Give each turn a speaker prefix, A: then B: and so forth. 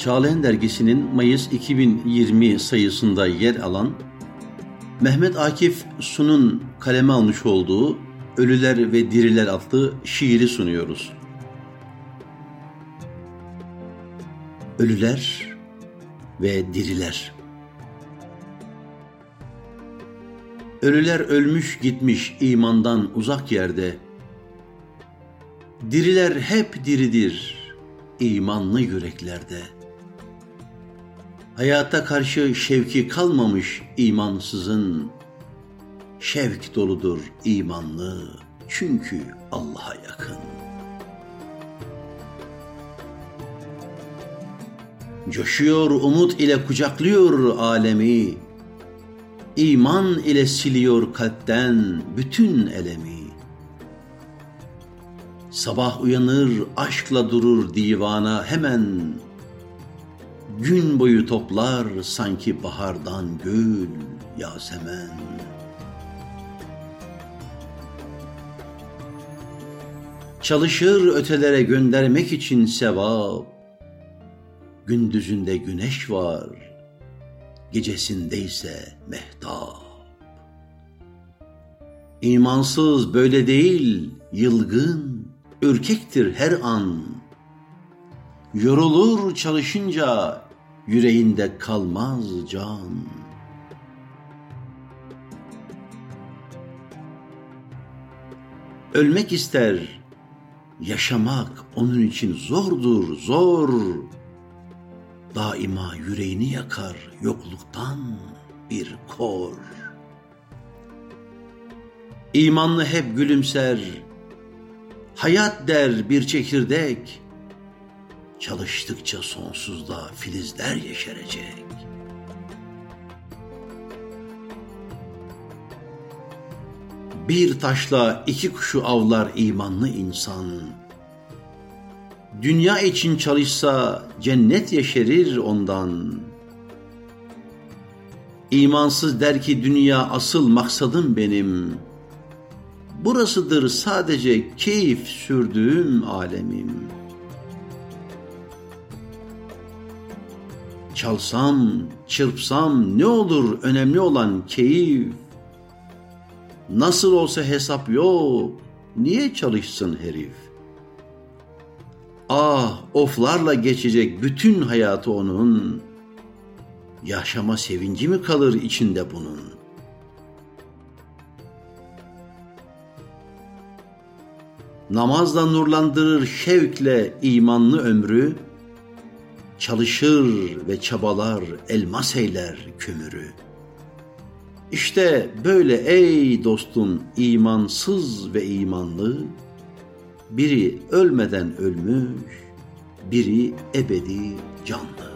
A: Çağlayan Dergisi'nin Mayıs 2020 sayısında yer alan Mehmet Akif Sun'un kaleme almış olduğu Ölüler ve Diriler adlı şiiri sunuyoruz. Ölüler ve Diriler Ölüler ölmüş gitmiş imandan uzak yerde. Diriler hep diridir imanlı yüreklerde. Hayata karşı şevki kalmamış imansızın. Şevk doludur imanlı çünkü Allah'a yakın. Coşuyor umut ile kucaklıyor alemi iman ile siliyor kalpten bütün elemi. Sabah uyanır, aşkla durur divana hemen. Gün boyu toplar sanki bahardan gül, yasemen. Çalışır ötelere göndermek için sevap. Gündüzünde güneş var, gecesinde ise mehtap. İmansız böyle değil, yılgın, ürkektir her an. Yorulur çalışınca yüreğinde kalmaz can. Ölmek ister, yaşamak onun için zordur, zor daima yüreğini yakar yokluktan bir kor. İmanlı hep gülümser, hayat der bir çekirdek, çalıştıkça sonsuzda filizler yeşerecek. Bir taşla iki kuşu avlar imanlı insan.'' Dünya için çalışsa cennet yeşerir ondan. İmansız der ki dünya asıl maksadım benim. Burasıdır sadece keyif sürdüğüm alemim. Çalsam, çırpsam ne olur önemli olan keyif. Nasıl olsa hesap yok, niye çalışsın herif? Ah oflarla geçecek bütün hayatı onun. Yaşama sevinci mi kalır içinde bunun? Namazla nurlandırır şevkle imanlı ömrü, çalışır ve çabalar elmas eyler kömürü. İşte böyle ey dostum imansız ve imanlı, biri ölmeden ölmüş, biri ebedi canlı.